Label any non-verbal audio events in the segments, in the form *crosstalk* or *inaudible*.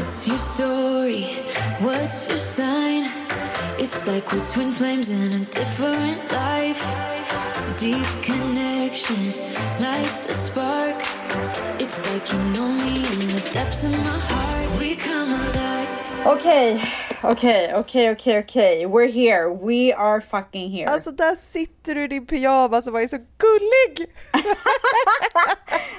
What's your story? What's your sign? It's like we're twin flames in a different life. Deep connection lights a spark. It's like you know me in the depths of my heart. We come alive. Okej, okej, okej, okej, okej. We're here. We are fucking here. Alltså där sitter du i din pyjamas och var så gullig! *laughs*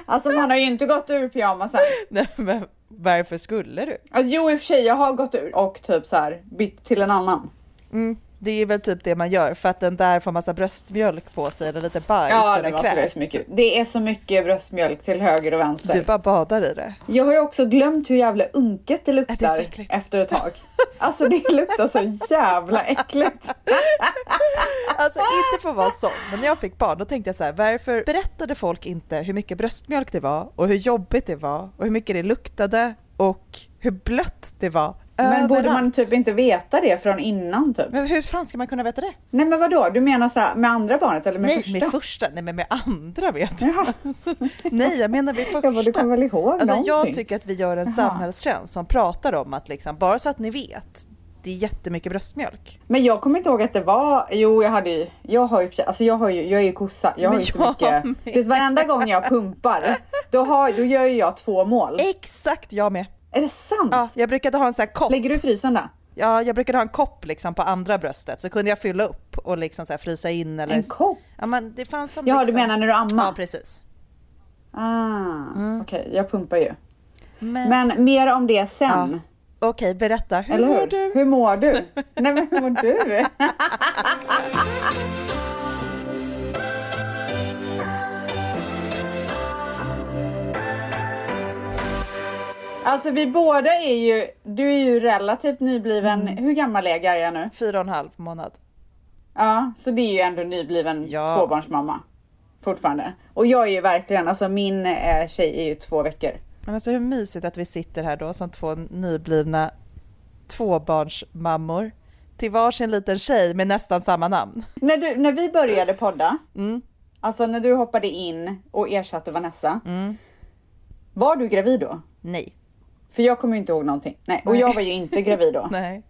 Alltså man har ju inte gått ur pyjamasen. Nej men varför skulle du? Alltså, jo i och för sig, jag har gått ur och typ så här bytt till en annan. Mm, det är väl typ det man gör för att den där får massa bröstmjölk på sig eller lite bajs Ja, eller det, alltså, det, är kräk. så mycket. det är så mycket bröstmjölk till höger och vänster. Du bara badar i det. Jag har ju också glömt hur jävla unket det det luktar äckligt. efter ett tag. *laughs* Alltså det luktar så jävla äckligt. Alltså inte för att vara sån, men när jag fick barn då tänkte jag så här, varför berättade folk inte hur mycket bröstmjölk det var och hur jobbigt det var och hur mycket det luktade och hur blött det var Men borde man typ inte veta det från innan typ? Men hur fan ska man kunna veta det? Nej men vadå, du menar så här, med andra barnet eller med nej, första? med första, nej men med andra vet jag. Jaha. Alltså, nej, jag menar med första. *laughs* Ja, men du kommer väl ihåg Alltså någonting? jag tycker att vi gör en Jaha. samhällstjänst som pratar om att liksom, bara så att ni vet, det är jättemycket bröstmjölk. Men jag kommer inte ihåg att det var, jo jag hade ju, jag har ju, alltså jag har ju, jag är ju kossa, jag har ju så jag mycket. med. Det är varenda gång jag pumpar, då, har, då gör ju jag två mål. Exakt, jag med. Är det sant? Ja, jag brukade ha en sån här kopp. Lägger du i frysen då? Ja, jag brukade ha en kopp liksom på andra bröstet så kunde jag fylla upp och liksom så frysa in eller... En kopp? Ja, men det fanns som Ja liksom... du menar när du ammar? Ja, precis. Ah, okej jag pumpar ju. Men, Men mer om det sen. okej, berätta. Hur Eller mår hur? du? Hur mår du? *laughs* Nej men hur mår du? *laughs* Alltså vi båda är ju, du är ju relativt nybliven, Mm. hur gammal är Gaia nu? Fyra och en halv månad. Ja, så det är ju ändå nybliven Ja. tvåbarnsmamma. Fortfarande. Och jag är ju verkligen, alltså min eh, tjej är ju två veckor. Men alltså hur mysigt att vi sitter här då som två nyblivna tvåbarnsmammor till varsin liten tjej med nästan samma namn. När, du, när vi började podda, Mm. alltså när du hoppade in och ersatte Vanessa, Mm. var du gravid då? Nej. För jag kommer ju inte ihåg någonting. Nej, och Nej. jag var ju inte gravid då. *laughs* Nej.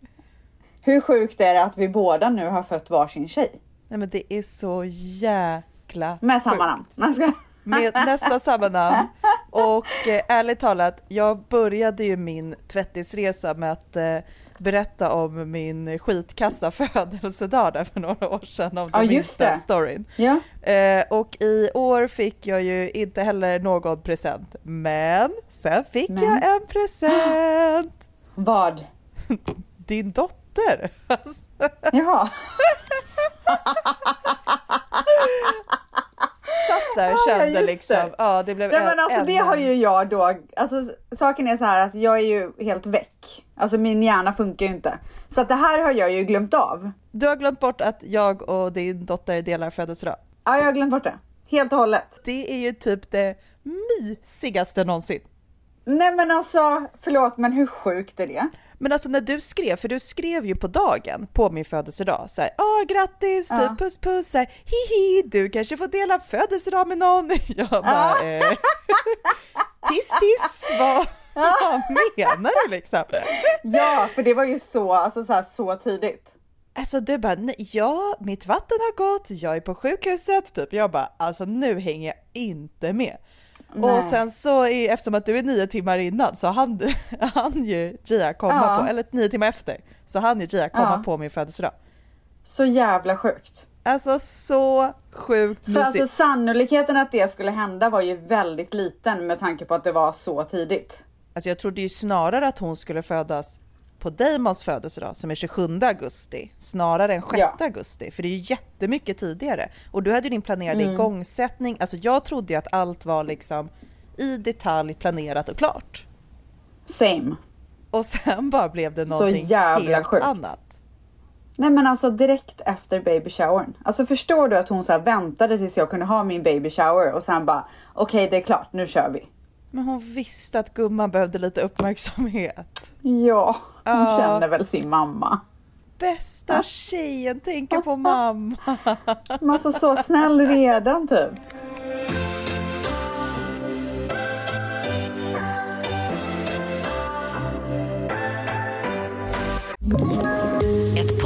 Hur sjukt är det att vi båda nu har fött varsin tjej? Nej men det är så jäkla Med samma sjukt. namn. Ska... med nästan samma namn. Och eh, ärligt talat, jag började ju min tvättisresa med att eh, berätta om min skitkassa *laughs* födelsedag där för några år sedan. Om du Ja, minns den storyn. Ja. Eh, och i år fick jag ju inte heller någon present. Men sen fick Men? jag en present! *gasps* Vad? *laughs* Din dotter! Alltså, Jaha. *laughs* satt där och Ja, ja, kände just liksom, det. ja det blev Nej, en, men alltså det en- har ju jag då, alltså saken är så här att jag är ju helt väck. Alltså min hjärna funkar ju inte. Så att det här har jag ju glömt av. Du har glömt bort att jag och din dotter delar födelsedag. Ja, jag har glömt bort det. Helt och hållet. Det är ju typ det mysigaste någonsin. Nej men alltså, förlåt men hur sjukt är det? Men alltså när du skrev, för du skrev ju på dagen på min födelsedag så här, åh grattis, Ja. du puss puss, så här, hihi, du kanske får dela födelsedag med någon. *laughs* Jag bara, eh, tiss tiss, vad, *laughs* vad menar du liksom? Ja, för det var ju så, alltså så, här, så tidigt. Alltså du bara, nej, ja, mitt vatten har gått, jag är på sjukhuset, typ. Jag bara, alltså nu hänger jag inte med. Nej. Och sen så, är, eftersom att du är nio timmar innan, så han, *laughs* han ju Gia komma Ja. på, eller nio timmar efter, så han ju Gia komma Ja. på min födelsedag. Så jävla sjukt. Alltså så sjukt För alltså mysigt. sannolikheten att det skulle hända var ju väldigt liten med tanke på att det var så tidigt. Alltså jag trodde ju snarare att hon skulle födas på Damons födelsedag som är 27 augusti snarare än 6 Ja. augusti för det är ju jättemycket tidigare och du hade ju din planerade Mm. igångsättning. Alltså jag trodde ju att allt var liksom i detalj planerat och klart Same. och sen bara blev det Så någonting jävla helt sjukt. annat. Nej men alltså direkt efter baby showern. Alltså förstår du att hon så här väntade tills jag kunde ha min baby shower och sen bara okej det är klart, nu kör vi. Men hon visste att gumman behövde lite uppmärksamhet. Ja, hon Ja. känner väl sin mamma. Bästa tjejen tänker på mamma. Men alltså så snäll redan typ. Ett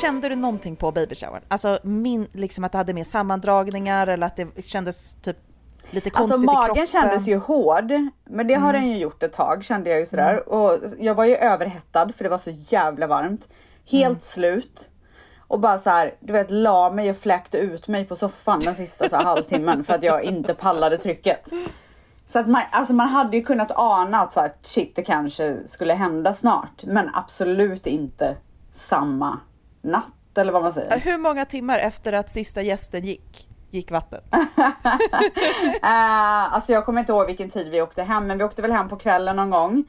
Kände du någonting på babyshowern? Alltså min, liksom att det hade mer sammandragningar eller att det kändes typ lite konstigt Alltså i magen kroppen? kändes ju hård, men det har Mm. den ju gjort ett tag kände jag ju sådär. Och jag var ju överhettad för det var så jävla varmt. Helt Mm. slut. Och bara så här, du vet la mig och fläkte ut mig på soffan den sista så här, halvtimmen för att jag inte pallade trycket. Så att man, alltså man hade ju kunnat ana att så här, shit det kanske skulle hända snart. Men absolut inte samma natt eller vad man säger. Hur många timmar efter att sista gästen gick, gick vattnet? *laughs* Eh, alltså jag kommer inte ihåg vilken tid vi åkte hem, men vi åkte väl hem på kvällen någon gång.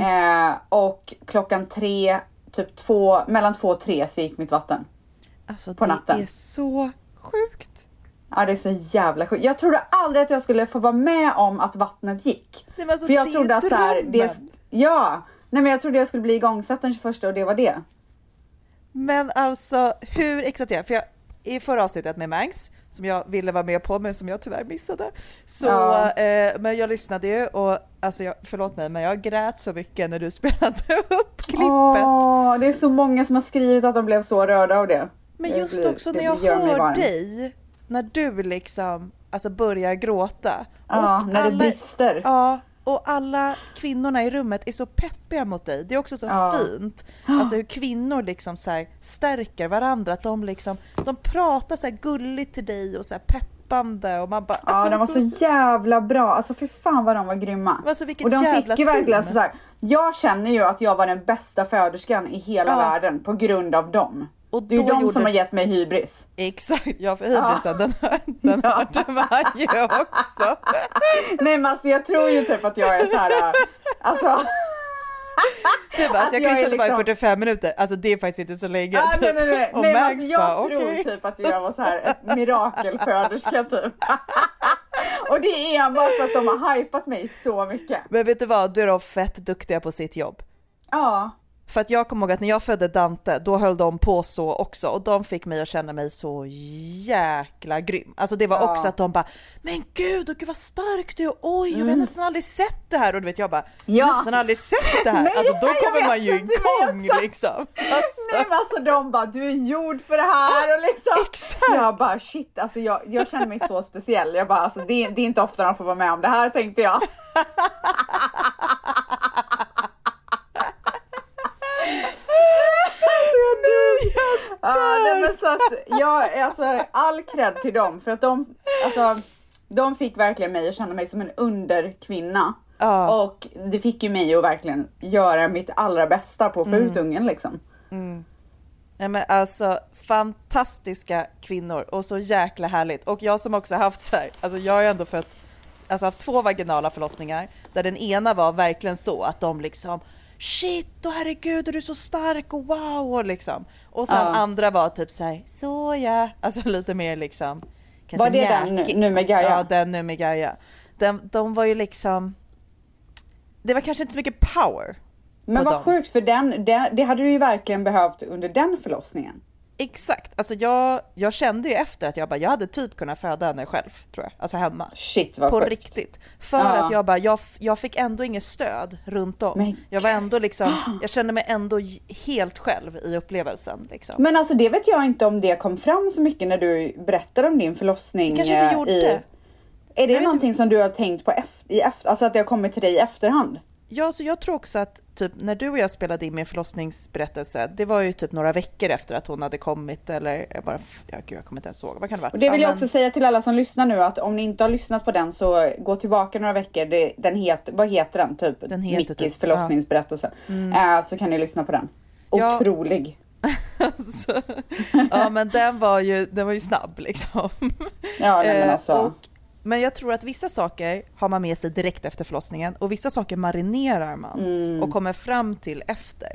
Eh, och klockan tre, typ två, mellan två och tre så gick mitt vatten. Alltså På det natten. är så sjukt. Ja det är så jävla sjukt. Jag trodde aldrig att jag skulle få vara med om att vattnet gick. Nej, men alltså, För jag det trodde att så här, det, ja, nej men jag trodde jag skulle bli igångsatt den 21 och det var det. Men alltså hur exalterad? För jag, i förra avsnittet med Mangs, som jag ville vara med på men som jag tyvärr missade. Så, Ja. eh, men jag lyssnade ju och alltså jag, förlåt mig men jag grät så mycket när du *laughs* spelade upp klippet. Åh, det är så många som har skrivit att de blev så rörda av det. men Det just blir- också när jag hör dig, när du liksom alltså börjar gråta. Ja, Och när det brister. Ja, och alla kvinnorna i rummet är så peppiga mot dig. Det är också så Ja. fint. Alltså hur kvinnor liksom så stärker varandra. Att de liksom, de pratar så här gulligt till dig och så här peppande och man bara... Ja, de var så jävla bra. Alltså för fan vad de var grymma. Alltså, och de fick ju verkligen alltså, så här, Jag känner ju att jag var den bästa föderskan i hela Ja. världen på grund av dem. Och det är de gjorde- som har gett mig hybris. Exakt, ja för hybrisen den, *laughs* den Ja. hörde man ju också. *laughs* Nej men alltså jag tror ju typ att jag är så här. äh, Alltså. *laughs* Bara, Att alltså, jag är sätta bara i liksom- 45 minuter, alltså det är faktiskt inte så länge. Ah, nej, typ. nej, nej. Och nej Max alltså, jag bara, tror okej. typ att jag var så här ett mirakelföderska typ. och det är enbart för att de har hypat mig så mycket. Men vet du vad, du är de fett duktiga på sitt jobb. Ja. För att jag kommer ihåg att när jag födde Dante, då höll de på så också och de fick mig att känna mig så jäkla grym. Alltså det var Ja. också att de bara, men gud, och gud vad stark du är, oj, jag har nästan aldrig sett det här och du vet jag bara, Mm. Ja. nästan aldrig sett det här. Nej, alltså då kommer man ju igång liksom. Alltså, *laughs* Nej men alltså de bara, du är gjord för det här och liksom. Exakt. Jag bara shit, alltså jag, jag känner mig så speciell. Jag bara, alltså det, det är inte ofta de får vara med om det här tänkte jag. *laughs* Ja, nej, men så att jag, alltså all cred till dem för att de, alltså de fick verkligen mig att känna mig som en underkvinna. Ja. Och det fick ju mig att verkligen göra mitt allra bästa på att få Mm. ut ungen liksom. Ja, men alltså fantastiska kvinnor och så jäkla härligt. Och jag som också haft så här, alltså jag har ju ändå fött, alltså haft två vaginala förlossningar där den ena var verkligen så att de liksom shit och herregud är du så stark och wow och liksom. Och sen Ja. andra var typ så här, så ja, alltså *laughs* lite mer liksom. Var det den mjäkigt. nu med Gaia? Ja, den nu med Gaia. Den, de var ju liksom, det var kanske inte så mycket power. Men vad dem. sjukt för den, det, det hade du ju verkligen behövt under den förlossningen. Exakt, alltså jag, jag kände ju efter att jag bara, jag hade typ kunnat föda henne själv tror jag, alltså hemma. Shit vad På sjukt. riktigt. För Ja. att jag bara, jag, jag fick ändå inget stöd runt om. Men jag var ändå liksom, *gasps* jag kände mig ändå helt själv i upplevelsen liksom. Men alltså det vet jag inte om det kom fram så mycket när du berättade om din förlossning. Det kanske inte eh, gjorde. I, är det någonting som du har tänkt på efter, i efter, alltså att det har kommit till dig i efterhand? Ja, så jag tror också att typ när du och jag spelade in min förlossningsberättelse, det var ju typ några veckor efter att hon hade kommit eller jag bara, ja gud jag kommer inte ens ihåg, vad kan det vara? Och det vill Ja, jag också säga till alla som lyssnar nu att om ni inte har lyssnat på den så gå tillbaka några veckor. Det, den heter, vad heter den? Typ Den heter Nickis typ, förlossningsberättelse. Eh, så kan ni lyssna på den. Ja. Otrolig. *laughs* Alltså, ja men den var ju, den var ju snabb liksom. Ja nej, men Eh, alltså. och, men jag tror att vissa saker har man med sig direkt efter förlossningen och vissa saker marinerar man Mm. och kommer fram till efter.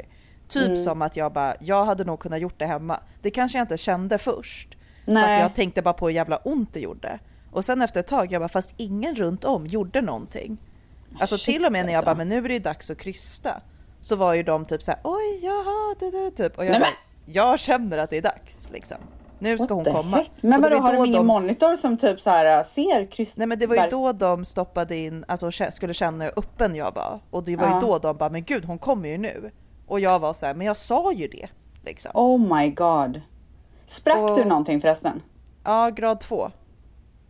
Typ Mm. som att jag bara, jag hade nog kunnat gjort det hemma. Det kanske jag inte kände först. För Nej. att jag tänkte bara på hur jävla ont det gjorde. Och sen efter ett tag, jag bara, fast ingen runt om gjorde någonting. Alltså Shit, till och med när jag alltså. bara, men nu är det ju dags att krysta. Så var ju de typ så här, oj jaha, det, det, typ. Och jag Nej, bara, jag känner att det är dags liksom. Nu ska hon komma. heck? Men vadå, har de ingen monitor som typ så här ser kryss? Nej men det var ju då de stoppade in, alltså skulle känna hur öppen jag var. Och det var Ja. ju då de bara, men gud hon kommer ju nu. Och jag var så här, men jag sa ju det. Liksom. Oh my god. Sprack Och- du någonting förresten? Ja, grad två.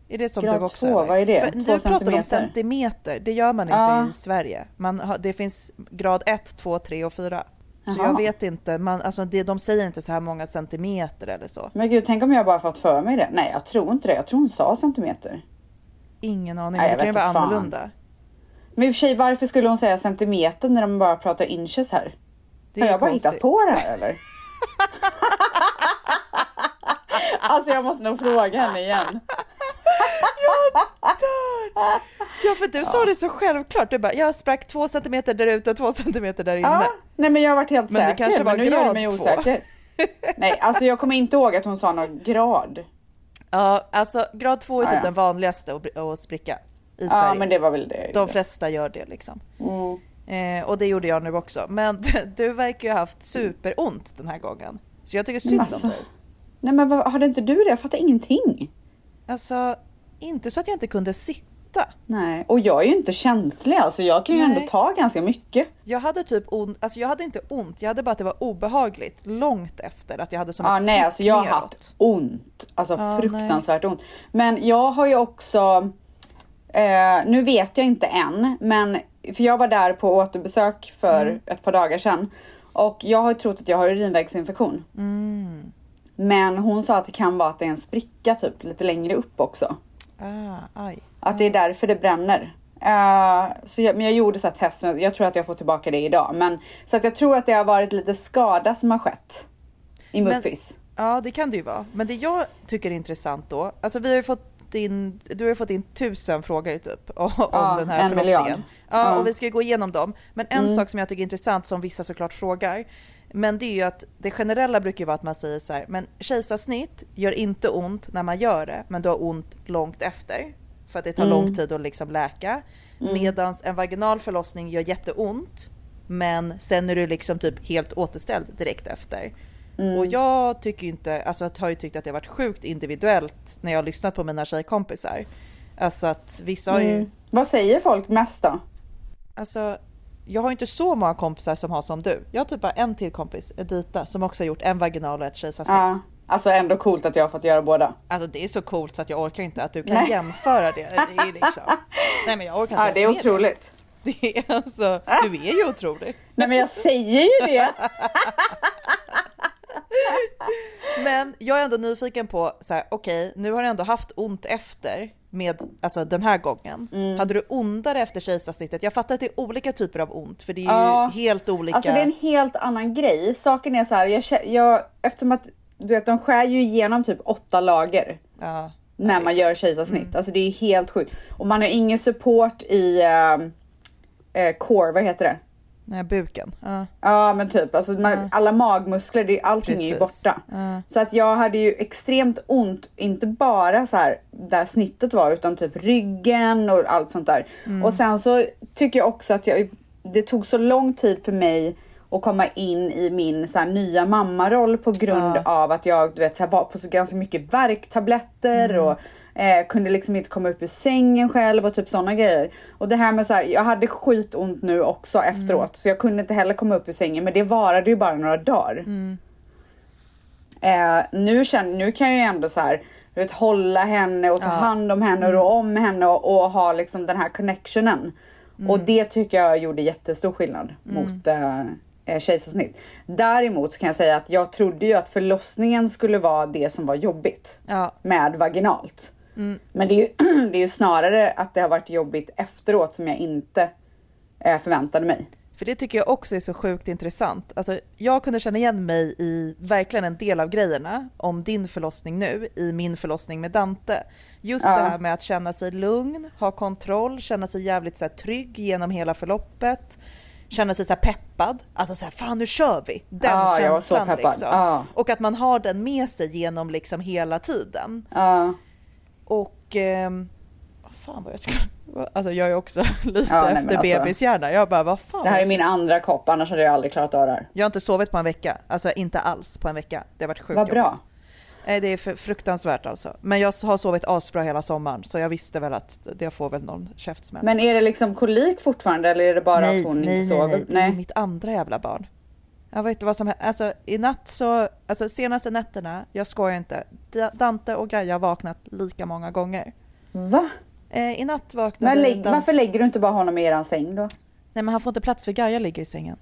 Är det som Grad du också två, eller? vad är det? För Två du pratar om centimeter? centimeter, det gör man inte Ja. i Sverige. Man det finns grad 1, 2, 3 och 4. Så jag vet inte, man, alltså det, de säger inte så här många centimeter eller så. Men gud, tänk om jag bara fått för mig det. Nej, jag tror inte det. Jag tror hon sa centimeter. Ingen aning, Nej, jag det kan ju vara fan. annorlunda. Men i och för sig, varför skulle hon säga centimeter när de bara pratar inches här? Det Har jag bara konstigt. hittat på det här eller? *laughs* alltså jag måste nog fråga henne igen. Ja för du sa det så självklart, du bara jag sprack två centimeter där ute och två centimeter där inne. Ja, nej men jag har varit helt Men det säker. kanske var men nu gör det grad mig osäker. Nej, alltså jag kommer inte ihåg att hon sa någon grad. Ja, alltså grad två är Ja, typ ja. den vanligaste att, spricka i Ja, Sverige. men det var väl det. De flesta gör det liksom. Mm. Eh, och det gjorde jag nu också. Men *laughs* du, du verkar ju ha haft superont den här gången. Så jag tycker synd Alltså. om dig. Nej men vad, hade inte du det? Jag fattar ingenting. Alltså, inte så att jag inte kunde sitta. Nej, och jag är ju inte känslig alltså. Jag kan ju Nej. ändå ta ganska mycket. Jag hade typ ont, alltså jag hade inte ont, jag hade bara att det var obehagligt långt efter att jag hade som Ja, ett nej, alltså jag har haft ont. Alltså Ja, fruktansvärt ont. Men jag har ju också, eh, nu vet jag inte än, men för jag var där på återbesök för Mm. ett par dagar sedan. Och jag har trott att jag har urinvägsinfektion. Mm. Men hon sa att det kan vara att det är en spricka typ lite längre upp också. Ah, aj. Att det är därför det bränner. Eh, så jag, men jag gjorde så här test, jag tror att jag får tillbaka det idag. Men, så att jag tror att det har varit lite skada som har skett. I muffis. Ja, det kan det ju vara. Men det jag tycker är intressant då, alltså vi har ju fått in, du har ju fått in tusen frågor typ *laughs* om Ja, den här en förlossningen. Ja, Ja. och vi ska ju gå igenom dem. Men en Mm. sak som jag tycker är intressant som vissa såklart frågar, men det är ju att det generella brukar ju vara att man säger så här, men kejsarsnitt gör inte ont när man gör det, men du har ont långt efter. För att det tar Mm. lång tid att liksom läka. Medans en vaginal förlossning gör jätteont, men sen är du liksom typ helt återställd direkt efter. Mm. Och jag tycker inte, alltså jag har ju tyckt att det har varit sjukt individuellt när jag har lyssnat på mina tjejkompisar. Alltså att vissa har ju, Mm. Vad säger folk mest då? alltså jag har inte så många kompisar som har som du. Jag har typ bara en till kompis, Edita, som också har gjort en vaginal och ett kejsarsnitt. Ja, alltså ändå coolt att jag har fått göra båda. Alltså det är så coolt så att jag orkar inte att du kan Nej. jämföra det. det är *laughs* liksom. Nej men jag orkar inte Ja, det är otroligt. Det. det är alltså, du är ju otrolig. Nej men jag säger ju det. *laughs* Men jag är ändå nyfiken på så här, okej, nu har du ändå haft ont efter med, alltså den här gången. Mm. Hade du ondare efter kejsarsnittet? Jag fattar att det är olika typer av ont, för det är ju Ja. helt olika. Alltså det är en helt annan grej. Saken är så här, jag, jag, eftersom att du vet, de skär ju igenom typ åtta lager ja. när man gör kejsarsnitt. Mm. Alltså det är helt sjukt. Och man har ingen support i eh, core, vad heter det? Nej, buken. Ja. Ja men typ, alltså man, alla magmuskler, det, allting är ju Precis. borta. Ja. Så att jag hade ju extremt ont, inte bara så här där snittet var utan typ ryggen och allt sånt där. Mm. Och sen så tycker jag också att jag, det tog så lång tid för mig att komma in i min så här, nya mammaroll på grund Ja. av att jag du vet, så här, var på så ganska mycket värktabletter Mm. och eh, kunde liksom inte komma upp ur sängen själv och typ sådana grejer. Och det här med så här, jag hade skitont nu också efteråt så jag kunde inte heller komma upp ur sängen men det varade ju bara några dagar. Eh, nu, känner, nu kan jag ju ändå så här, du vet, hålla henne och ta Ja. hand om henne och rå om henne och, och ha liksom den här connectionen. Och det tycker jag gjorde jättestor skillnad mot eh, eh, kejsarsnitt. Däremot kan jag säga att jag trodde ju att förlossningen skulle vara det som var jobbigt Ja. med vaginalt. Men det är, ju, *clears throat* det är ju snarare att det har varit jobbigt efteråt som jag inte eh, förväntade mig. För det tycker jag också är så sjukt intressant. Alltså, jag kunde känna igen mig i verkligen en del av grejerna om din förlossning nu, i min förlossning med Dante. Just Ja. det här med att känna sig lugn, ha kontroll, känna sig jävligt så här, trygg genom hela förloppet. Känna sig så peppad, alltså så här, fan nu kör vi! Den Ja, jag var så känslan peppad. liksom. Ja. Och att man har den med sig genom liksom hela tiden. Ja. Och vad fan vad jag skulle, *laughs* alltså jag är också *laughs* lite Ja, nej, efter alltså- bebishjärna. Jag bara vad fan. Det här är min andra kopp, annars hade jag aldrig klarat av det här. Jag har inte sovit på en vecka, alltså inte alls på en vecka. Det har varit sjukt Vad bra. jobbigt. Nej, det är fruktansvärt alltså. Men jag har sovit asbra hela sommaren, så jag visste väl att det får väl någon käftsmäll. Men är det liksom kolik fortfarande eller är det bara nej, att hon nej, inte nej, sover? nej, det är mitt andra jävla barn. Jag vet inte vad som hände. Alltså i natt så, alltså senaste nätterna, jag skojar inte, Da- Dante och Gaia har vaknat lika många gånger. Va? Eh, I natt vaknade Men lägg, varför lägger du inte bara honom i eran säng då? Nej men han får inte plats för Gaia ligger i sängen.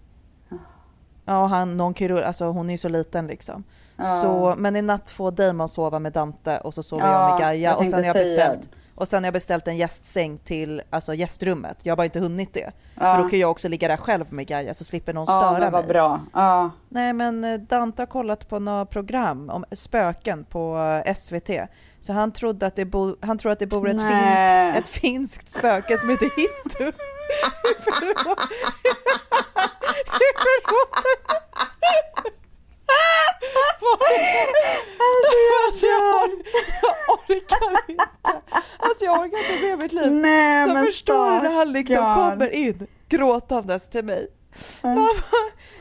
Ja, och han, någon kirurg, alltså hon är ju så liten liksom. Ja. Så, men i natt får Damon sova med Dante och så sover Ja, jag med Gaia. jag och sen har jag beställt och sen har jag beställt en gästsäng till alltså gästrummet. Jag har bara inte hunnit det. För då kan jag också ligga där själv med Gaia så slipper någon störa men vad mig. bra. Ja. Nej men eh, Dante har kollat på några program om spöken på eh, SVT. Så han trodde att det, bo, han tror att det bor ett finskt, ett finskt spöke som heter Hittu. I förrådet. Alltså jag, or- jag orkar inte. Alltså jag orkar inte med mitt liv. Nej, Så men förstår du när han liksom stackarn. kommer in gråtandes till mig. Mamma,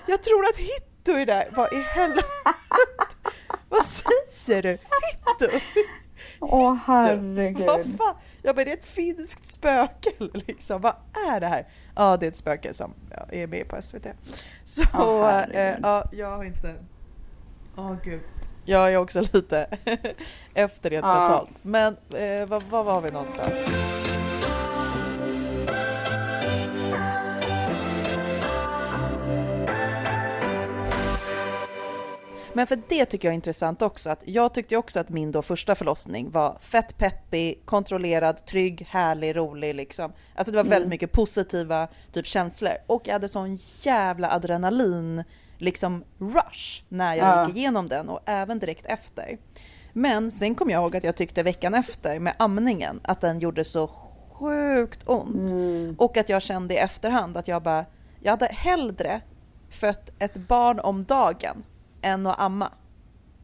jag tror att Hitto är där. Vad i helvete? Vad säger du? Hitto? Åh Vad herregud. fan? Jag bara, det är ett finskt spöke liksom. Vad är det här? Ja, det är ett spöke som ja, är med på SVT. Så eh, herregud. ja, jag har inte... Åh gud. Jag är också lite *laughs* efter rent Ja. mentalt. Men eh, vad, vad var vi någonstans? Men för det tycker jag är intressant också. Att jag tyckte också att min då första förlossning var fett peppig, kontrollerad, trygg, härlig, rolig liksom. Alltså det var Mm. väldigt mycket positiva typ känslor. Och jag hade sån jävla adrenalin liksom rush när jag Ja. gick igenom den och även direkt efter. Men sen kom jag ihåg att jag tyckte veckan efter med amningen att den gjorde så sjukt ont. Mm. Och att jag kände i efterhand att jag bara, jag hade hellre fött ett barn om dagen än att amma.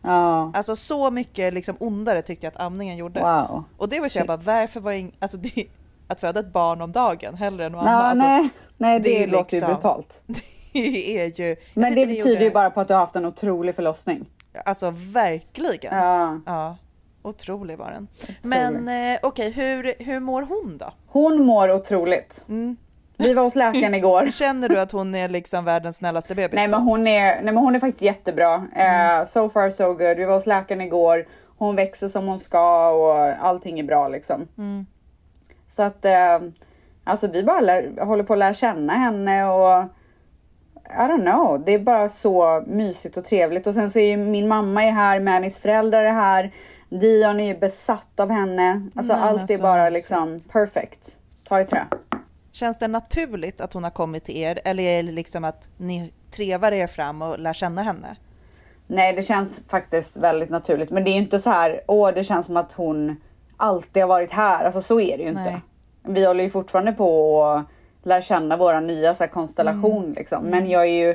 Ja. Alltså så mycket liksom ondare tyckte jag att amningen gjorde. Wow. Och det var så jag bara, varför var det ing- alltså det, att föda ett barn om dagen hellre än att amma. Ja, Alltså, nej, nej, det, det är låter ju liksom- brutalt. *laughs* *laughs* Är ju... Men det betyder gjorde- ju bara på att du har haft en otrolig förlossning. Alltså verkligen. Ja. Ja, otrolig var den. Men eh, okej, hur, hur mår hon då? Hon mår otroligt. Mm. Vi var hos läkaren igår. *laughs* Känner du att hon är liksom världens snällaste bebis? Nej då? men hon är, nej, men hon är faktiskt jättebra. Mm. Eh, so far so good. Vi var hos läkaren igår. Hon växer som hon ska och allting är bra liksom. Mm. Så att eh, alltså vi bara lär, håller på att lära känna henne och I don't know. Det är bara så mysigt och trevligt. Och sen så är ju min mamma är här, Mannys föräldrar är här. Dion är ju besatt av henne. Alltså Nej, allt är så bara liksom perfect. Ta i trä. Känns det naturligt att hon har kommit till er eller är det liksom att ni trevar er fram och lär känna henne? Nej, det känns faktiskt väldigt naturligt. Men det är ju inte så här, åh, det känns som att hon alltid har varit här. Alltså så är det ju inte. Nej. Vi håller ju fortfarande på att lära känna våra nya så här, konstellation Mm. liksom. Men jag är ju,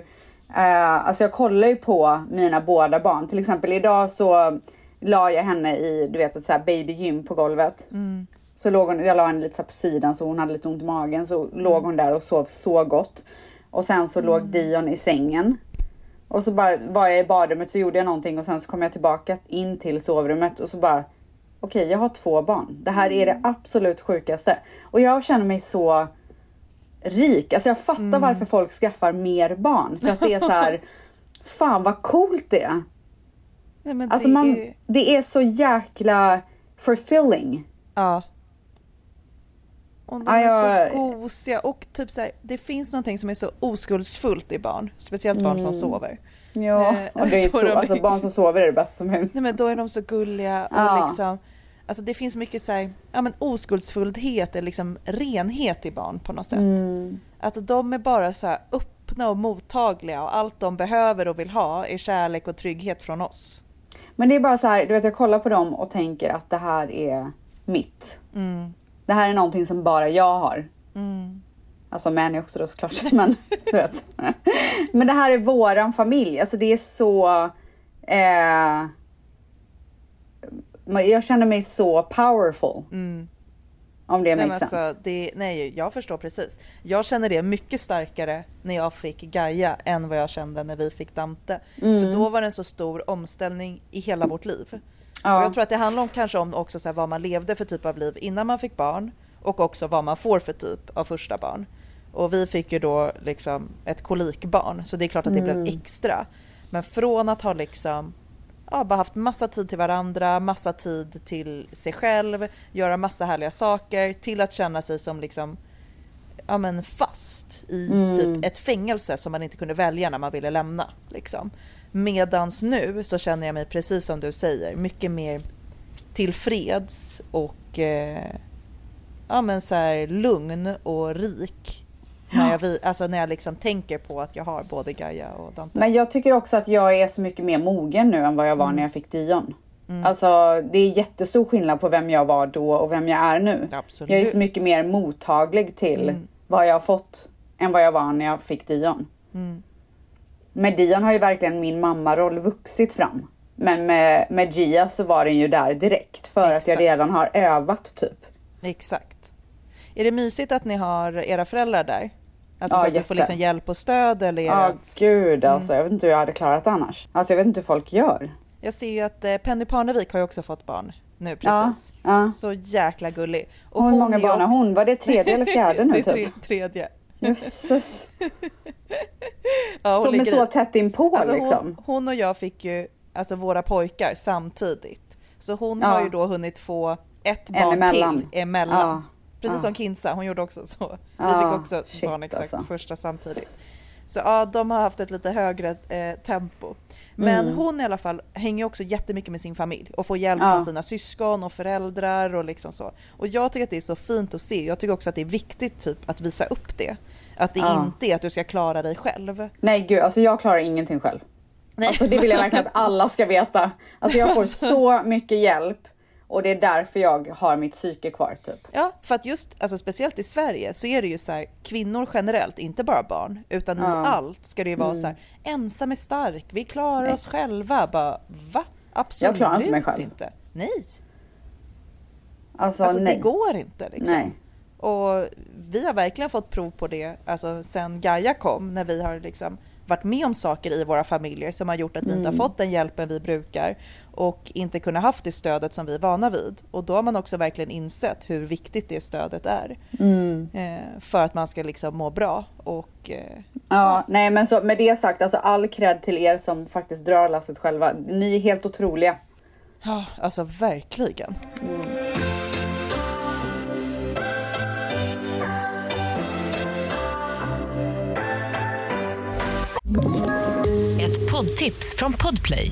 eh, alltså jag kollar ju på mina båda barn. Till exempel idag så la jag henne i, du vet ett så här babygym på golvet. Mm. Så låg hon, jag la henne lite så på sidan så hon hade lite ont i magen. Så låg hon där och sov så gott. Och sen så låg Dion i sängen. Och så bara var jag i badrummet så gjorde jag någonting och sen så kom jag tillbaka in till sovrummet och så bara Okej, jag har två barn. Det här är det absolut sjukaste. Och jag känner mig så rik. Alltså jag fattar varför folk skaffar mer barn. För att det är så här, *laughs* fan vad coolt det är. Nej, Alltså det man, är... det är så jäkla fulfilling. Ja. Och de är jag- så gosiga och typ så här, det finns någonting som är så oskuldsfullt i barn, speciellt barn Mm. som sover. Ja, Eh, och det är *laughs* tro, de- alltså barn som sover är det bästa som *laughs* finns. Nej men då är de så gulliga och Ja. liksom Alltså det finns mycket så här, ja men oskuldsfullhet eller liksom renhet i barn på något sätt. Mm. Att de är bara så här öppna och mottagliga och allt de behöver och vill ha är kärlek och trygghet från oss. Men det är bara så här, du vet jag kollar på dem och tänker att det här är mitt. Mm. Det här är någonting som bara jag har. Alltså Manny också då såklart. *laughs* Men, du vet. men det här är våran familj. Alltså det är så... Eh, jag känner mig så powerful. Om det Nej, makes men sense. alltså, det, nej, jag förstår precis. Jag känner det mycket starkare när jag fick Gaia än vad jag kände när vi fick Dante. Mm. För då var det en så stor omställning i hela vårt liv. Ja. Och jag tror att det handlar om kanske om också så här, vad man levde för typ av liv innan man fick barn och också vad man får för typ av första barn. Och vi fick ju då liksom ett kolikbarn så det är klart att det Mm. blev extra. Men från att ha liksom ja, bara haft massa tid till varandra, massa tid till sig själv, göra massa härliga saker till att känna sig som liksom ja, men fast i typ ett fängelse som man inte kunde välja när man ville lämna. Liksom. Medans nu så känner jag mig precis som du säger, mycket mer tillfreds och eh, ja, men så här, lugn och rik. När jag, vi- alltså när jag liksom tänker på att jag har både Gaia och Dante. Men jag tycker också att jag är så mycket mer mogen nu än vad jag var Mm. när jag fick Dion. Alltså det är jättestor skillnad på vem jag var då och vem jag är nu. Absolut. Jag är så mycket mer mottaglig till Mm. vad jag har fått än vad jag var när jag fick Dion. Mm. Med Dion har ju verkligen min mammaroll vuxit fram. Men med, med Gia så var den ju där direkt för att jag Exakt. redan har övat typ. Exakt. Är det mysigt att ni har era föräldrar där? Alltså Ja, så att du jätte. får liksom hjälp och stöd eller det Ja att... gud alltså, jag vet inte hur jag hade klarat annars. Alltså jag vet inte hur folk gör. Jag ser ju att eh, Penny Parnevik har ju också fått barn nu Ja, precis. ja. Så jäkla gullig. Och Och hur många barn har också- hon? Var det tredje eller fjärde nu *laughs* det är typ? tre, tredje. Jösses. *laughs* Ja, hon Som är så i. tätt inpå Alltså liksom. hon, hon och jag fick ju alltså våra pojkar samtidigt. Så hon Ja. har ju då hunnit få ett En barn emellan. till emellan. Precis Ja. som Kinsa, hon gjorde också så. Vi fick också shit, barn exakt alltså. första samtidigt. Så ja, de har haft ett lite högre eh, tempo. Men Mm. hon i alla fall hänger också jättemycket med sin familj och får hjälp Ja. från sina syskon och föräldrar och liksom så. Och jag tycker att det är så fint att se. Jag tycker också att det är viktigt typ att visa upp det. Att det Ja. inte är att du ska klara dig själv. Nej gud, alltså jag klarar ingenting själv. Nej. Alltså det vill jag verkligen att *laughs* alla ska veta. Alltså jag får så mycket hjälp och det är därför jag har mitt psyke kvar typ. Ja, för att just, alltså speciellt i Sverige så är det ju så här, kvinnor generellt, inte bara barn, utan i Ja. Mm. allt ska det ju vara så här, ensam är stark, vi klarar oss själva. Bara, va? Absolut Jag klarar inte mig själv. inte. Nej, Alltså, alltså nej. det går inte liksom. Nej. Och vi har verkligen fått prov på det, alltså sen Gaia kom, när vi har liksom varit med om saker i våra familjer som har gjort att vi inte Mm. har fått den hjälpen vi brukar och inte kunnat haft det stödet som vi är vana vid. Och då har man också verkligen insett hur viktigt det stödet är. Mm. Eh, för att man ska liksom må bra och eh, Ja, nej men så med det sagt, alltså all cred till er som faktiskt drar lasset själva. Ni är helt otroliga. ja, alltså verkligen. Ett poddtips från Podplay.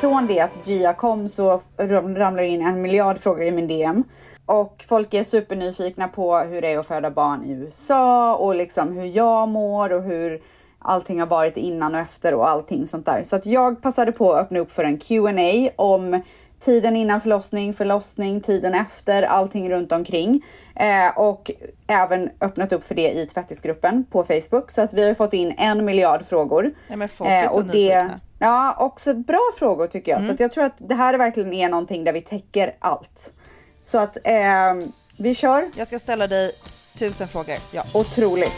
Från det att Gia kom så ramlar in en miljard frågor i min DM. Och folk är supernyfikna på hur det är att föda barn i USA och liksom hur jag mår och hur allting har varit innan och efter och allting sånt där. Så att jag passade på att öppna upp för en Q&A om tiden innan förlossning, förlossning, tiden efter, allting runt omkring. Eh, och även öppnat upp för det i tvättisgruppen på Facebook. Så att vi har fått in en miljard frågor. Nej, men folk är så och det. Ja, också bra frågor tycker jag. Så Mm. att jag tror att det här är verkligen är någonting där vi täcker allt. Så att eh, vi kör. Jag ska ställa dig tusen frågor. Ja. Otroligt.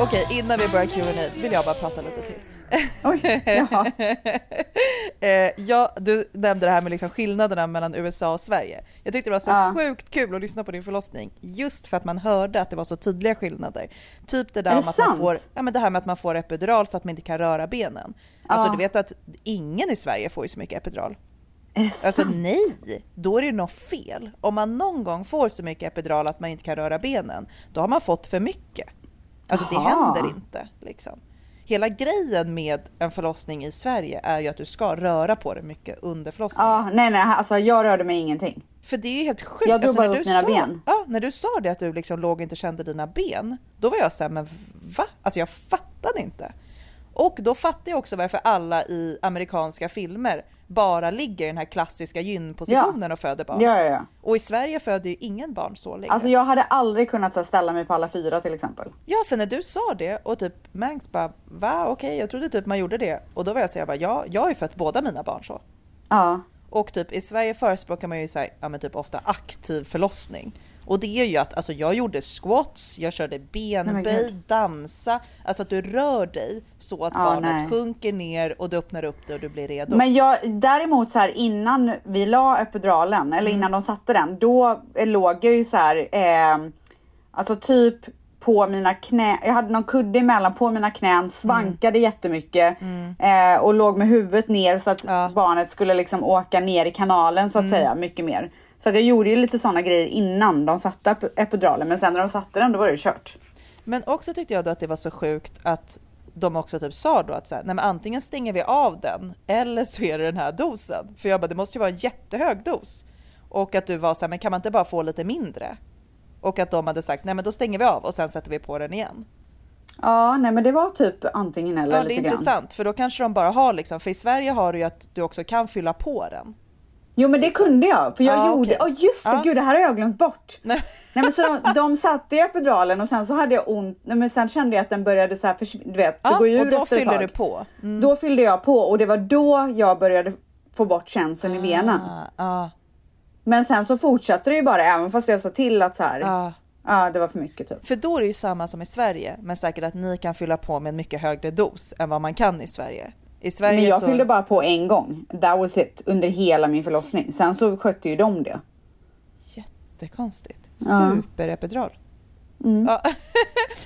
Okej, innan vi börjar Q&A vill jag bara prata lite till. Oj, jaha. *laughs* eh, ja, du nämnde det här med liksom skillnaderna mellan USA och Sverige. Jag tyckte det var så Ja. sjukt kul att lyssna på din förlossning just för att man hörde att det var så tydliga skillnader. Typ det där Är om att man får, ja, men det här med att man får epidural så att man inte kan röra benen. Alltså Ja. du vet att ingen i Sverige får ju så mycket epidural. Alltså nej, då är det något fel. Om man någon gång får så mycket epidural att man inte kan röra benen, då har man fått för mycket. Alltså det Jaha. händer inte. Liksom. Hela grejen med en förlossning i Sverige är ju att du ska röra på dig mycket under förlossningen. Ja, nej nej, alltså jag rörde mig ingenting. För det är ju helt sjukt. Jag drog alltså, bara upp mina sa, ben. Ja, när du sa det att du liksom låg och inte kände dina ben, då var jag såhär, men va? Alltså jag fattade inte. Och då fattar jag också varför alla i amerikanska filmer bara ligger i den här klassiska gynpositionen och föder barn. Ja, ja, ja. Och i Sverige föder ju ingen barn så länge. Alltså jag hade aldrig kunnat så här, ställa mig på alla fyra till exempel. Ja, för när du sa det och typ Mangs bara va okej, jag trodde typ man gjorde det. Och då var jag så jag bara ja, jag har ju fött båda mina barn så. Ja. Och typ i Sverige förespråkar man ju så här, ja men typ ofta aktiv förlossning. Och det är ju att alltså jag gjorde squats, jag körde benböj, gud. dansa, alltså att du rör dig så att Ja, barnet nej. sjunker ner och du öppnar upp det och du blir redo. Men jag, däremot så här innan vi la epiduralen, eller Mm. innan de satte den, då eh, låg jag ju så här, eh, alltså typ på mina knä, jag hade någon kudde emellan på mina knän, svankade jättemycket eh, och låg med huvudet ner så att Mm. Ja. Mm. barnet skulle liksom åka ner i kanalen så att säga, mycket mer. Så att jag gjorde ju lite sådana grejer innan de satte ep- epiduralen, men sen när de satte den då var det ju kört. Men också tyckte jag då att det var så sjukt att de också typ sa då att så här, nej men antingen stänger vi av den eller så är det den här dosen. För jag bara, det måste ju vara en jättehög dos. Och att du var så här, men kan man inte bara få lite mindre? Och att de hade sagt, nej men då stänger vi av och sen sätter vi på den igen. Ja, nej men det var typ antingen eller Ja, det är lite grann. intressant för då kanske de bara har liksom, för i Sverige har du ju att du också kan fylla på den. Jo men det kunde jag, för jag Ja, gjorde, okej. oh, just det, Ja. gud det här har jag glömt bort. Nej. Nej men så de, *laughs* de satte i epiduralen och sen så hade jag ont, nej, men sen kände jag att den började så här du vet, det Ja, går ju ur och då efter ett tag. du på. Mm. Då fyllde jag på och det var då jag började få bort känseln i benen. Ah, ah, Men sen så fortsatte det ju bara även fast jag sa till att så här, ja ah. det var för mycket typ. För då är det ju samma som i Sverige, men säkert att ni kan fylla på med en mycket högre dos än vad man kan i Sverige. I Sverige Men jag så... fyllde bara på en gång, that was it, under hela min förlossning. Sen så skötte ju de det. Jättekonstigt. Superepidural. Mm. Ja.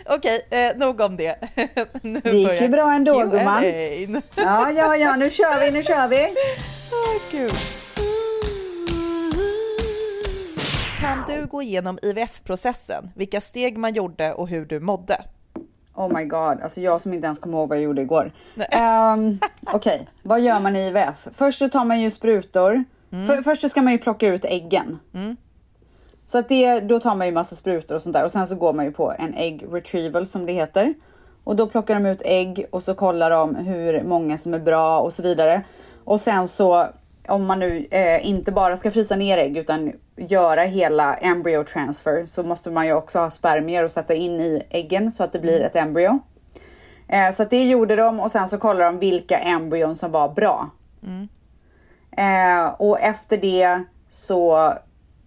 *laughs* Okej, eh, nog om det. *laughs* nu Det gick ju bra ändå, Q&A. gumman. Ja, ja, ja, nu kör vi, nu kör vi. *laughs* Åh, gud. Kan du gå igenom IVF-processen? Vilka steg man gjorde och hur du mådde? Oh my god, alltså jag som inte ens kommer ihåg vad jag gjorde igår. Um, Okej, vad gör man i IVF? Först så tar man ju sprutor. För, först så ska man ju plocka ut äggen. Så att det, då tar man ju massa sprutor och sånt där och sen så går man ju på en egg retrieval som det heter. Och då plockar de ut ägg och så kollar de hur många som är bra och så vidare. Och sen så om man nu eh, inte bara ska frysa ner ägg utan göra hela embryo transfer så måste man ju också ha spermier och sätta in i äggen så att det blir ett embryo. Eh, så det gjorde de och sen så kollade de vilka embryon som var bra. Eh, och efter det så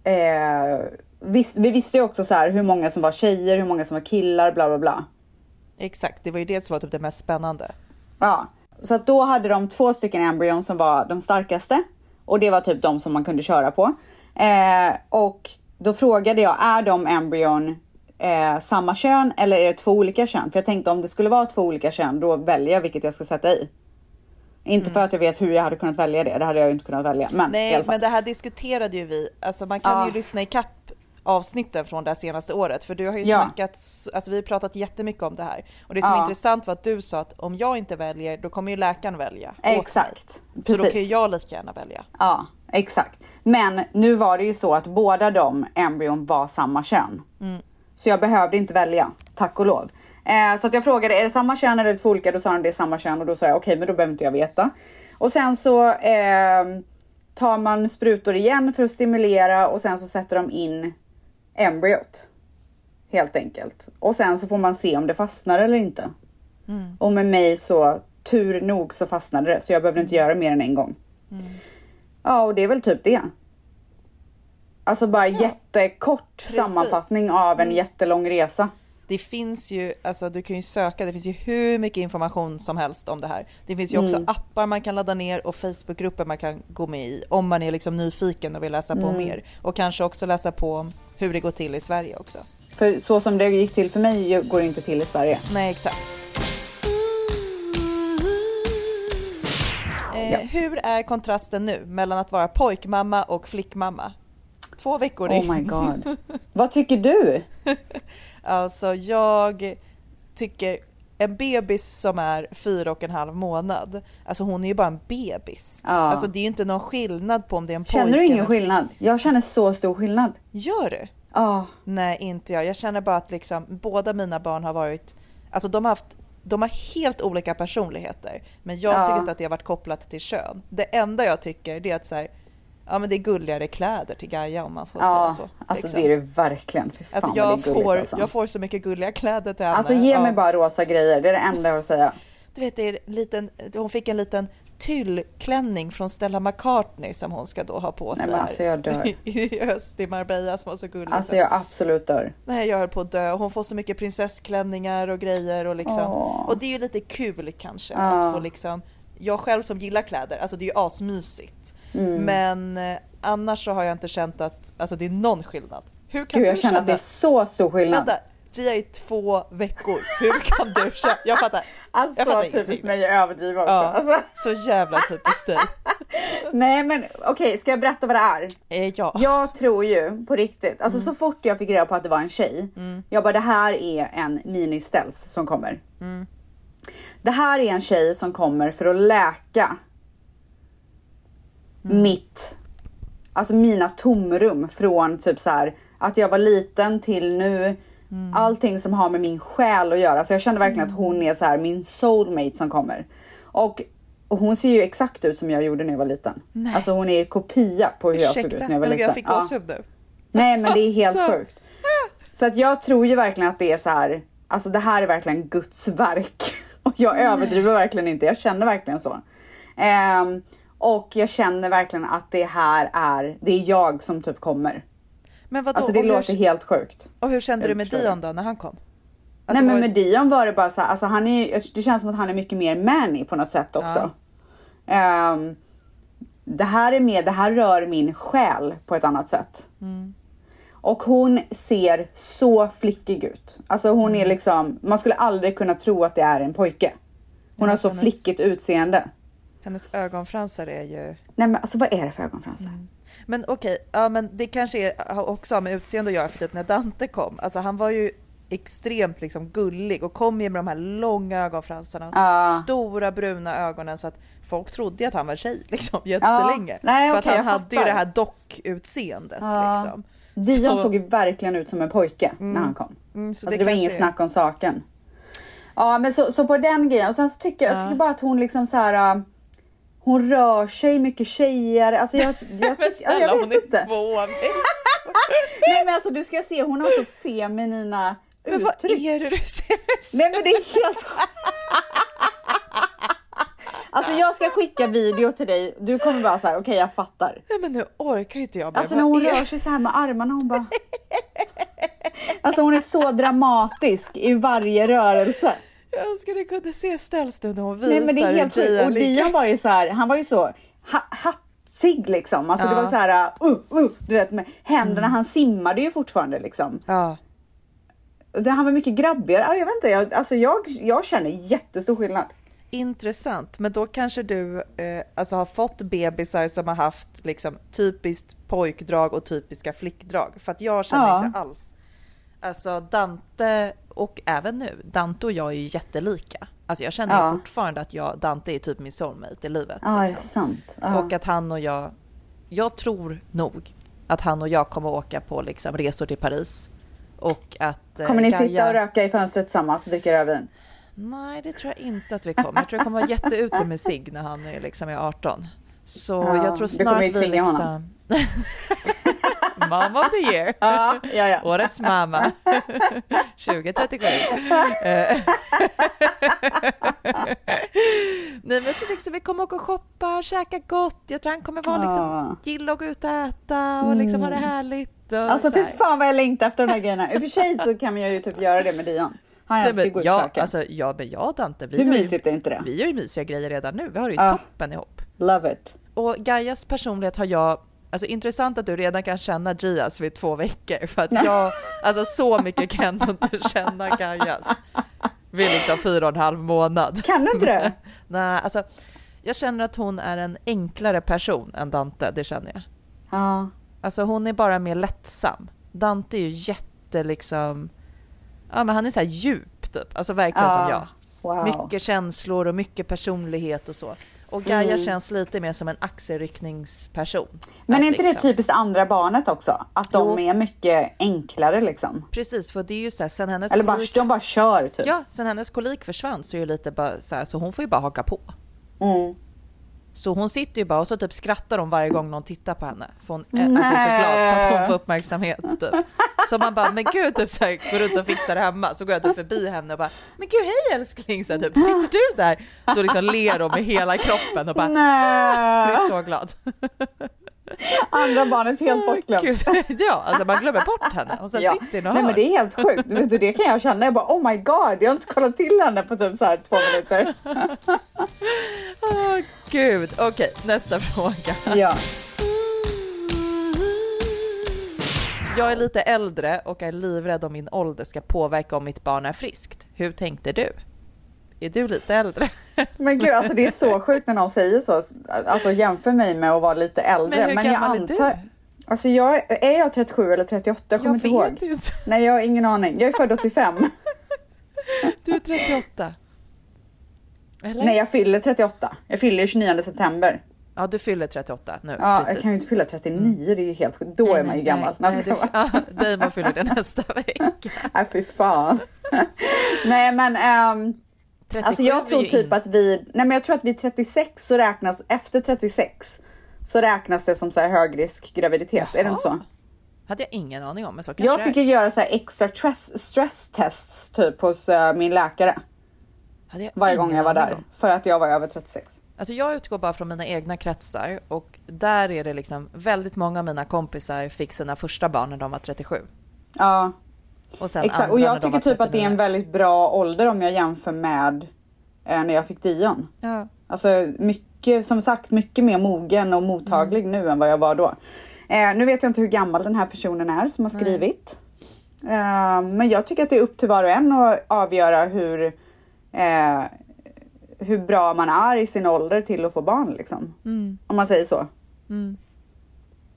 eh, vis, vi visste ju också så här hur många som var tjejer, hur många som var killar, bla bla bla. Exakt, det var ju det som var typ det mest spännande. Ja, så att då hade de två stycken embryon som var de starkaste och det var typ de som man kunde köra på. Eh, och då frågade jag, är de embryon eh, samma kön eller är det två olika kön? För jag tänkte om det skulle vara två olika kön, då väljer jag vilket jag ska sätta i. Inte för att jag vet hur jag hade kunnat välja det, det hade jag ju inte kunnat välja. Men Nej, men det här diskuterade ju vi. Alltså man kan Ja. ju lyssna i kapp avsnitten från det senaste året, för du har ju Ja. snackat, alltså vi har pratat jättemycket om det här. Och det som är Ja. intressant var att du sa att om jag inte väljer, då kommer ju läkaren välja åt mig. Exakt, Så då precis. kan ju jag lika gärna välja. Ja, exakt. Men nu var det ju så att båda de embryon var samma kön. Så jag behövde inte välja, tack och lov. Eh, så att jag frågade, är det samma kön eller två olika? Då sa de det är samma kön och då sa jag okej, men då behöver inte jag veta. Och sen så eh, tar man sprutor igen för att stimulera och sen så sätter de in embryot. Helt enkelt. Och sen så får man se om det fastnar eller inte. Och med mig så, tur nog så fastnade det så jag behövde inte göra mer än en gång. Ja, och det är väl typ det. Alltså bara jättekort sammanfattning av en jättelång resa. Det finns ju, alltså du kan ju söka, det finns ju hur mycket information som helst om det här. Det finns ju också Mm. appar man kan ladda ner och Facebookgrupper man kan gå med i om man är liksom nyfiken och vill läsa på Mm. mer. Och kanske också läsa på om hur det går till i Sverige också. För så som det gick till för mig går det inte till i Sverige. Nej, exakt. Eh, Ja. Hur är kontrasten nu mellan att vara pojkmamma och flickmamma? Två veckor in. Oh my god. *laughs* Vad tycker du? Alltså jag tycker en bebis som är fyra och en halv månad, alltså hon är ju bara en bebis. Ja. Alltså det är ju inte någon skillnad på om det är en pojke Känner du ingen skillnad? Jag känner så stor skillnad. Gör du? Ja. Nej, inte jag. Jag känner bara att liksom, båda mina barn har varit, alltså de har haft de har helt olika personligheter, men jag Ja. tycker inte att det har varit kopplat till kön. Det enda jag tycker är att så här, ja men det är gulligare kläder till Gaia om man får Ja, säga så. alltså liksom. det är det verkligen. Fy fan Alltså vad jag det är gulligt, får, alltså. jag får så mycket gulliga kläder till henne. Alltså ge mig Ja. bara rosa grejer, det är det enda jag har att säga. Du vet, det är en liten, hon fick en liten tyllklänning från Stella McCartney som hon ska då ha på sig Nej, men alltså, jag dör. i *laughs* i höst i Marbella som var så gulligt. Alltså jag absolut dör. Nej, jag höll på att dö. Hon får så mycket prinsessklänningar och grejer och liksom. Åh. Och det är ju lite kul kanske Ja. att få liksom. Jag själv som gillar kläder, alltså det är ju asmysigt. Mm. Men eh, annars så har jag inte känt att alltså det är någon skillnad. Hur kan Gud, du jag känner att det är så stor skillnad. Vänta, Gia är två veckor. Hur kan du känna? Jag fattar. Alltså typiskt mig att överdriva också. Ja, Alltså, så jävla typiskt dig. *laughs* nej men okej, ska jag berätta vad det är? Eh, ja. Jag tror ju på riktigt, alltså Mm. så fort jag fick reda på att det var en tjej, jag bara det här är en mini-ställs som kommer. Mm. Det här är en tjej som kommer för att läka Mm. mitt, alltså mina tomrum från typ så här att jag var liten till nu. Mm. Allting som har med min själ att göra. Så jag kände verkligen att hon är så här min soulmate som kommer. Och, och hon ser ju exakt ut som jag gjorde när jag var liten. Nej. Alltså hon är kopia på hur jag såg ut Ursäkta, när jag var liten. jag fick Ja. gåshud nu. Nej men det är helt Alltså. sjukt. Så att jag tror ju verkligen att det är så här. Alltså det här är verkligen Guds verk. *laughs* Och jag överdriver verkligen inte. Jag känner verkligen så. Ehm, och jag känner verkligen att det här är, det är jag som typ kommer. Men vadå? Alltså det och, låter hur, helt sjukt. och hur kände Jag du med. Dion då när han kom? Nej Alltså, men var- med Dion var det bara så här, alltså han är, det känns som att han är mycket mer manny på något sätt också. Ehm, det här är mer, det här rör min själ på ett annat sätt. Mm. Och hon ser så flickig ut. Alltså hon Mm. är liksom, man skulle aldrig kunna tro att det är en pojke. Hon har så hennes- flickigt utseende. Hennes ögonfransar är ju... Nej men alltså vad är det för ögonfransar? Mm. Men okej, ja men det kanske är, också har med utseende att göra för typ när Dante kom, alltså han var ju extremt liksom gullig och kom ju med de här långa ögonfransarna, Ja. stora bruna ögonen så att folk trodde att han var tjej *laughs* liksom jättelänge. Nej, för att han hade ju det här dockutseendet Ja. liksom. Dion Så- såg ju verkligen ut som en pojke när han kom. Mm, så Alltså det, var är- snack om saken. Ja men så, så på den grejen och sen så tycker jag, jag Ja. tycker bara att hon liksom så här. Hon rör sig mycket tjejer. Alltså jag, *laughs* jag, Men snälla jag hon vet är inte. två *laughs* *laughs* Nej men alltså du ska se, hon har så feminina Men vad uttryck. är det du ser Nej men det är helt Alltså jag ska skicka video till dig. Du kommer bara så här, okej jag fattar. Nej men nu orkar inte jag mer. Alltså Vad när hon rör sig så här med armarna, hon bara... Alltså hon är så dramatisk i varje rörelse. Jag önskar ni kunde se ställstund när hon visar Nej men det är helt sjukt. Och. Dion var ju så här, han var ju så ha, hafsig liksom. Alltså det Ja. var så här, uh, uh, du vet med händerna, han simmade ju fortfarande liksom. Ja. Det, han var mycket grabbigare. Ja, jag vet inte, jag, alltså jag, jag känner jättestor skillnad. Intressant, men då kanske du eh, alltså har fått bebisar som har haft liksom, typiskt pojkdrag och typiska flickdrag. För att jag känner Ja. inte alls. Alltså Dante och även nu, Dante och jag är ju jättelika. Alltså jag känner Ja. fortfarande att jag, Dante är typ min soulmate i livet. Ja, är liksom. sant? Ja. Och att han och jag, jag tror nog att han och jag kommer åka på liksom resor till Paris. Och att eh, Kommer ni Gaia- sitta och röka i fönstret tillsammans och dricka rödvin? Nej, det tror jag inte att vi kommer. Jag tror jag kommer vara jätteute med sig när han är, liksom är 18. Så Ja, jag tror snart vi liksom... *laughs* Mom of the year! *laughs* Ja, ja, ja. Årets mamma. *laughs* 2037. Eh. *laughs* Nej men jag tror liksom vi kommer åka och shoppa, käka gott. Jag tror han kommer vara liksom, gilla att gå ut och äta och liksom ha det härligt. Och Alltså så fy fan vad jag längtar efter de här grejerna. I och för sig så kan jag ju typ göra det med Dion. Han älskar ju men, gå ja, alltså, ja, men jag och Dante, vi Hur har ju- mysigt är inte det? Vi gör ju mysiga grejer redan nu. Vi har det ju Ja. toppen ihop. Love it. Och Gaias personlighet har jag, alltså intressant att du redan kan känna Gias vid två veckor. För att jag, alltså så mycket kan jag inte känna Gaias vid liksom fyra och en halv månad. Kan du inte det? *laughs* Nej, alltså Jag känner att hon är en enklare person än Dante, det känner jag. Ja. Alltså hon är bara mer lättsam. Dante är ju jätte liksom... Ja men han är så här djup typ. Alltså verkligen som jag. Wow. Mycket känslor och mycket personlighet och så. Och Gaia Mm. känns lite mer som en axelryckningsperson. Men är inte det liksom- typiskt andra barnet också? Att de Jo. är mycket enklare liksom? Precis, för det är ju så här, sen hennes Eller bara, kolik... de bara kör typ. Ja, sen hennes kolik försvann så är det lite bara så här, så hon får ju bara haka på. Mm. Så hon sitter ju bara och så typ skrattar hon varje gång någon tittar på henne. För hon är alltså, så glad för att hon får uppmärksamhet. Typ. Så man bara, men gud, typ så här, går runt och fixar hemma. Så går jag typ förbi henne och bara, men gud hej älskling, så här, typ, sitter du där? Då liksom ler hon med hela kroppen och bara, jag är Nej, så glad. andra barnet helt bortglömt. *laughs* Ja, alltså man glömmer bort henne och sen Ja. sitter hon och Nej hör. men det är helt sjukt. Vet du, det kan jag känna. Jag bara oh my god, jag har inte kollat till henne på typ så här två minuter. *laughs* Åh gud, okej, nästa *laughs* fråga. Ja. Jag är lite äldre och är livrädd om min ålder ska påverka om mitt barn är friskt. Hur tänkte du? Är du lite äldre? *laughs* Men gud, alltså det är så sjukt när någon säger så. Alltså jämför mig med att vara lite äldre. Men hur jag gammal är antar... du? Alltså jag, är jag 37 eller 38? Jag kommer inte ihåg. inte. Nej, jag har ingen aning. Jag är född 85. *laughs* Du är 38. Eller? Nej, jag fyller 38. Jag fyller 29 september. Ja, du fyller 38 nu. Ja, precis. jag kan ju inte fylla 39, det är ju helt sjukt. Då är man ju gammal. Nej, Nej, nej, ska du, *laughs* jag ja, Damon fyller det nästa vecka. *laughs* Nej, fy fan. *laughs* nej, men 37 alltså jag tror typ in- att vi, nej men jag tror att vid 36 så räknas, efter 36 så räknas det som så här högrisk graviditet. Är det inte så? Jaha. hade jag ingen aning om, men så kanske Jag fick ju göra så här extra stress, stress tests typ hos eh, min läkare varje gång jag var där för att jag var över 36. Alltså jag utgår bara från mina egna kretsar och där är det liksom väldigt många av mina kompisar fick sina första barn när de var 37. Ja, Och exakt. Och jag tycker typ att det är en 39. väldigt bra ålder om jag jämför med eh, när jag fick Dion. Ja. Alltså mycket, som sagt, mycket mer mogen och mottaglig Mm. nu än vad jag var då. Eh, nu vet jag inte hur gammal den här personen är som har skrivit. Eh, men jag tycker att det är upp till var och en att avgöra hur, eh, hur bra man är i sin ålder till att få barn liksom. Mm. Om man säger så.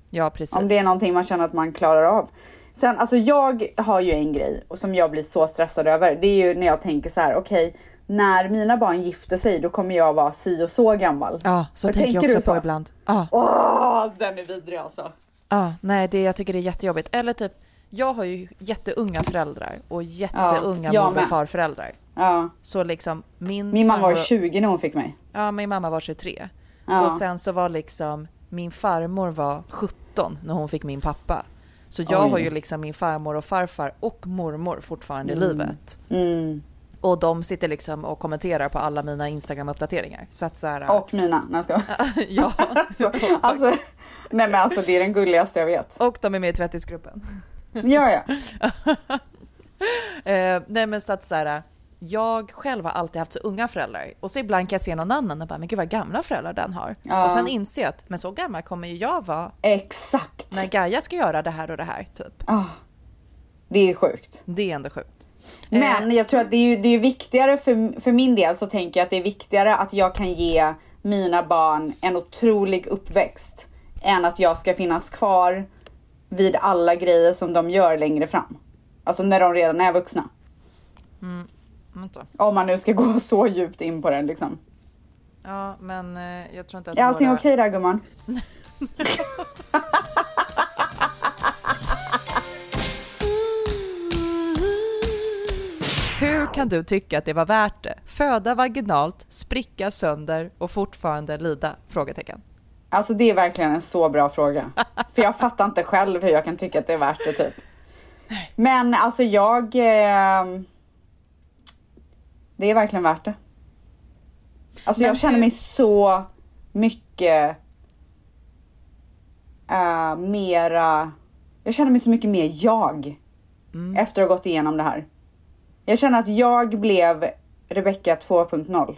ja, precis. Om det är någonting man känner att man klarar av. Sen, alltså jag har ju en grej och som jag blir så stressad över. Det är ju när jag tänker så här, okej, när mina barn gifter sig, då kommer jag vara si och så gammal. Ja, så Vad tänker jag också du så? på ibland. Ja, Åh, den är vidrig alltså. ja, nej, det, jag tycker det är jättejobbigt. Eller typ, jag har ju jätteunga föräldrar och jätteunga jag mor och farföräldrar. Ja. Så liksom min Min mamma var farmor- 20 när hon fick mig. Ja, min mamma var 23. Ja. Och sen så var liksom min farmor var 17 när hon fick min pappa. Så jag Oj. har ju liksom min farmor och farfar och mormor fortfarande i livet. Mm. Och de sitter liksom och kommenterar på alla mina Instagram-uppdateringar. Så att så här, Och mina. Nej, jag skojar. *laughs* ja. *laughs* alltså, alltså, nej men alltså det är den gulligaste jag vet. Och de är med i tvättisgruppen. Ja, ja. *laughs* Eh, nej men så att så här, jag själv har alltid haft så unga föräldrar. Och så ibland kan jag se någon annan och bara, men gud vad gamla föräldrar den har. Ja. Och sen inser jag att, men så gammal kommer ju jag vara Exakt. när Gaia ska göra det här och det här, typ. Ah, det är sjukt. Det är ändå sjukt. Eh, Men jag tror att det är, ju- det är viktigare för, för min del så tänker jag att det är viktigare att jag kan ge mina barn en otrolig uppväxt än att jag ska finnas kvar vid alla grejer som de gör längre fram. Alltså när de redan är vuxna. Vänta. Om man nu ska gå så djupt in på den liksom. Ja, men eh, jag tror inte att Är allting våra... okej där gumman? Hur kan du tycka att det var värt det? Föda vaginalt, spricka sönder och fortfarande lida? Frågetecken. Alltså det är verkligen en så bra fråga. *laughs* För jag fattar inte själv hur jag kan tycka att det är värt det typ. Men alltså jag... Eh, det är verkligen värt det. Alltså Men jag känner hur- mig så mycket eh, mera... Jag känner mig så mycket mer jag. Efter att ha gått igenom det här. Jag känner att jag blev Rebecca 2.0.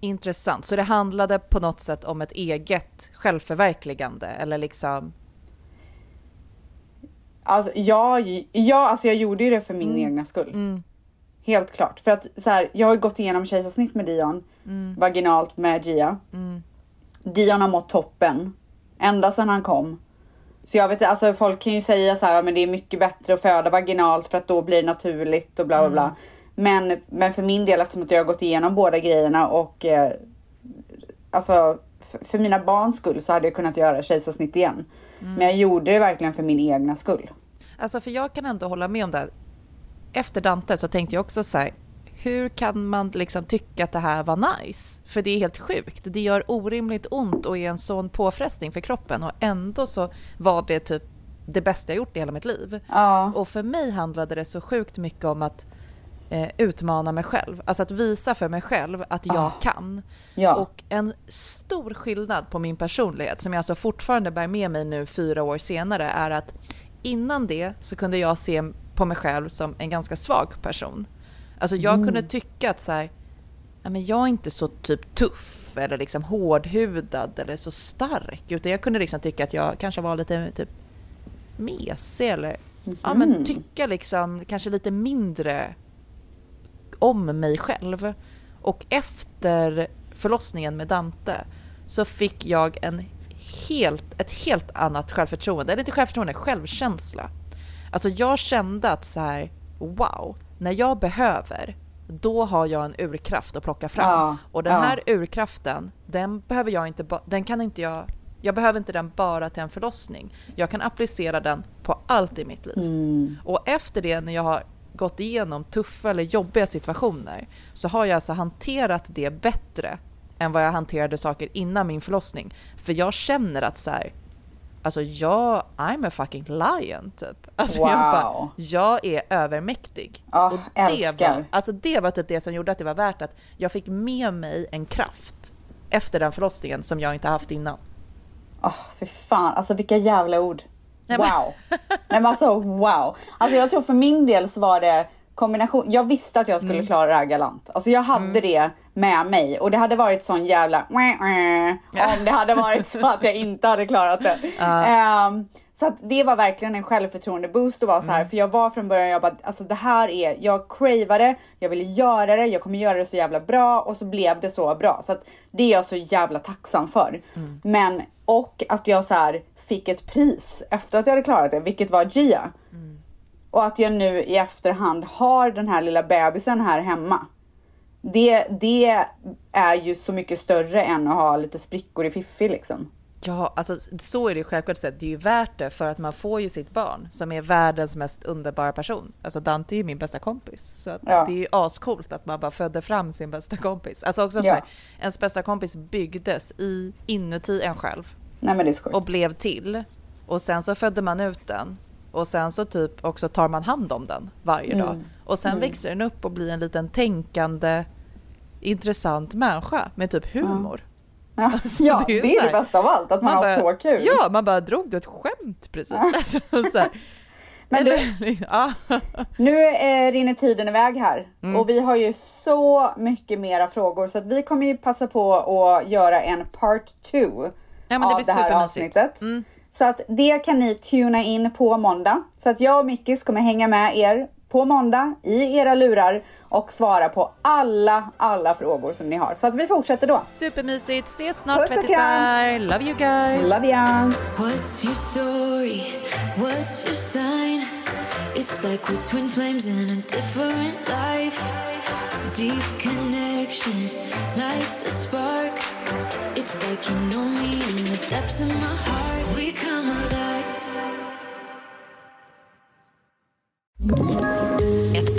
Intressant. Så det handlade på något sätt om ett eget självförverkligande eller liksom... Alltså jag, jag, alltså jag gjorde ju det för min egna skull. Helt klart. För att så här, jag har gått igenom kejsarsnitt med Dion, vaginalt med Gia. Dion har mått toppen ända sedan han kom. Så jag vet alltså folk kan ju säga så här, "Ja, men det är mycket bättre att föda vaginalt för att då blir det naturligt och bla bla bla. Men, men för min del eftersom att jag har gått igenom båda grejerna och eh, alltså för mina barns skull så hade jag kunnat göra kejsarsnitt igen. Men jag gjorde det verkligen för min egna skull. Alltså för jag kan ändå hålla med om det. Efter Dante så tänkte jag också så här, hur kan man liksom tycka att det här var nice? För det är helt sjukt. Det gör orimligt ont och är en sån påfrestning för kroppen och ändå så var det typ det bästa jag gjort i hela mitt liv. Ja. Och för mig handlade det så sjukt mycket om att eh, utmana mig själv. Alltså att visa för mig själv att jag kan. Ja. Och en stor skillnad på min personlighet som jag alltså fortfarande bär med mig nu fyra år senare är att innan det så kunde jag se på mig själv som en ganska svag person. Alltså jag kunde tycka att så här, "Ja, men jag är inte så typ tuff eller liksom hårdhudad eller så stark utan jag kunde liksom tycka att jag kanske var lite typ mesig eller ja, men tycka liksom kanske lite mindre om mig själv. Och efter förlossningen med Dante så fick jag en helt, ett helt annat självförtroende, eller inte självförtroende, självkänsla. Alltså jag kände att så här, wow, när jag behöver, då har jag en urkraft att plocka fram. Ja, och den ja. här urkraften, den behöver jag inte, den kan inte jag, jag behöver inte den bara till en förlossning. Jag kan applicera den på allt i mitt liv. Mm. Och efter det, när jag har gått igenom tuffa eller jobbiga situationer, så har jag alltså hanterat det bättre än vad jag hanterade saker innan min förlossning. För jag känner att så här, alltså jag, I'm a fucking lion typ. Alltså jag, bara, Wow. jag är övermäktig. Ja, och det älskar. var, alltså det var typ det som gjorde att det var värt att jag fick med mig en kraft efter den förlossningen som jag inte haft innan. Åh, för fan, alltså vilka jävla ord. Nej, men- Wow. Nej men alltså wow. Alltså jag tror för min del så var det kombination. Jag visste att jag skulle Mm. klara det här galant. Alltså jag hade det med mig och det hade varit sån jävla om det hade varit så att jag inte hade klarat det. *laughs* Ehm, så att det var verkligen en självförtroende boost att vara så Mm. här. För jag var från början, jag bara, alltså det här är, jag cravade, jag ville göra det, jag kommer göra det så jävla bra och så blev det så bra. Så att det är jag så jävla tacksam för. Mm. Men, och att jag så här fick ett pris efter att jag hade klarat det, vilket var Gia. Och att jag nu i efterhand har den här lilla bebisen här hemma. Det, det är ju så mycket större än att ha lite sprickor i fiffi liksom. Ja, alltså så är det ju självklart sett. Det är ju värt det för att man får ju sitt barn som är världens mest underbara person. Alltså Dante är ju min bästa kompis. Så att Ja. det är ju ascoolt att man bara födde fram sin bästa kompis. Alltså också så Ja. här, ens bästa kompis byggdes i, inuti en själv Nej men det är så sjukt. och blev till. Och sen så födde man ut den. Och sen så typ också tar man hand om den varje dag. Mm. Och sen växer den upp och blir en liten tänkande, intressant människa med typ humor. Ja, Alltså, ja det är det är det bästa av allt, att man, har bara, så kul. Ja, man bara drog du ett skämt precis. Alltså. *laughs* Men du- ja. Nu eh, rinner tiden iväg här Mm. och vi har ju så mycket mera frågor så att vi kommer ju passa på att göra en part 2 Ja, det av blir det här avsnittet. Mm. Så att det kan ni tuna in på måndag. Så att jag och Mickis kommer hänga med er på måndag i era lurar och svara på alla, alla frågor som ni har. Så att vi fortsätter då. Supermysigt. Ses snart tvättisar. Love you guys. Love ya! What's your story? What's your sign? It's like we're twin flames in a different life. Deep connection lights a spark. It's like you know me in the depths of my heart. We come alive.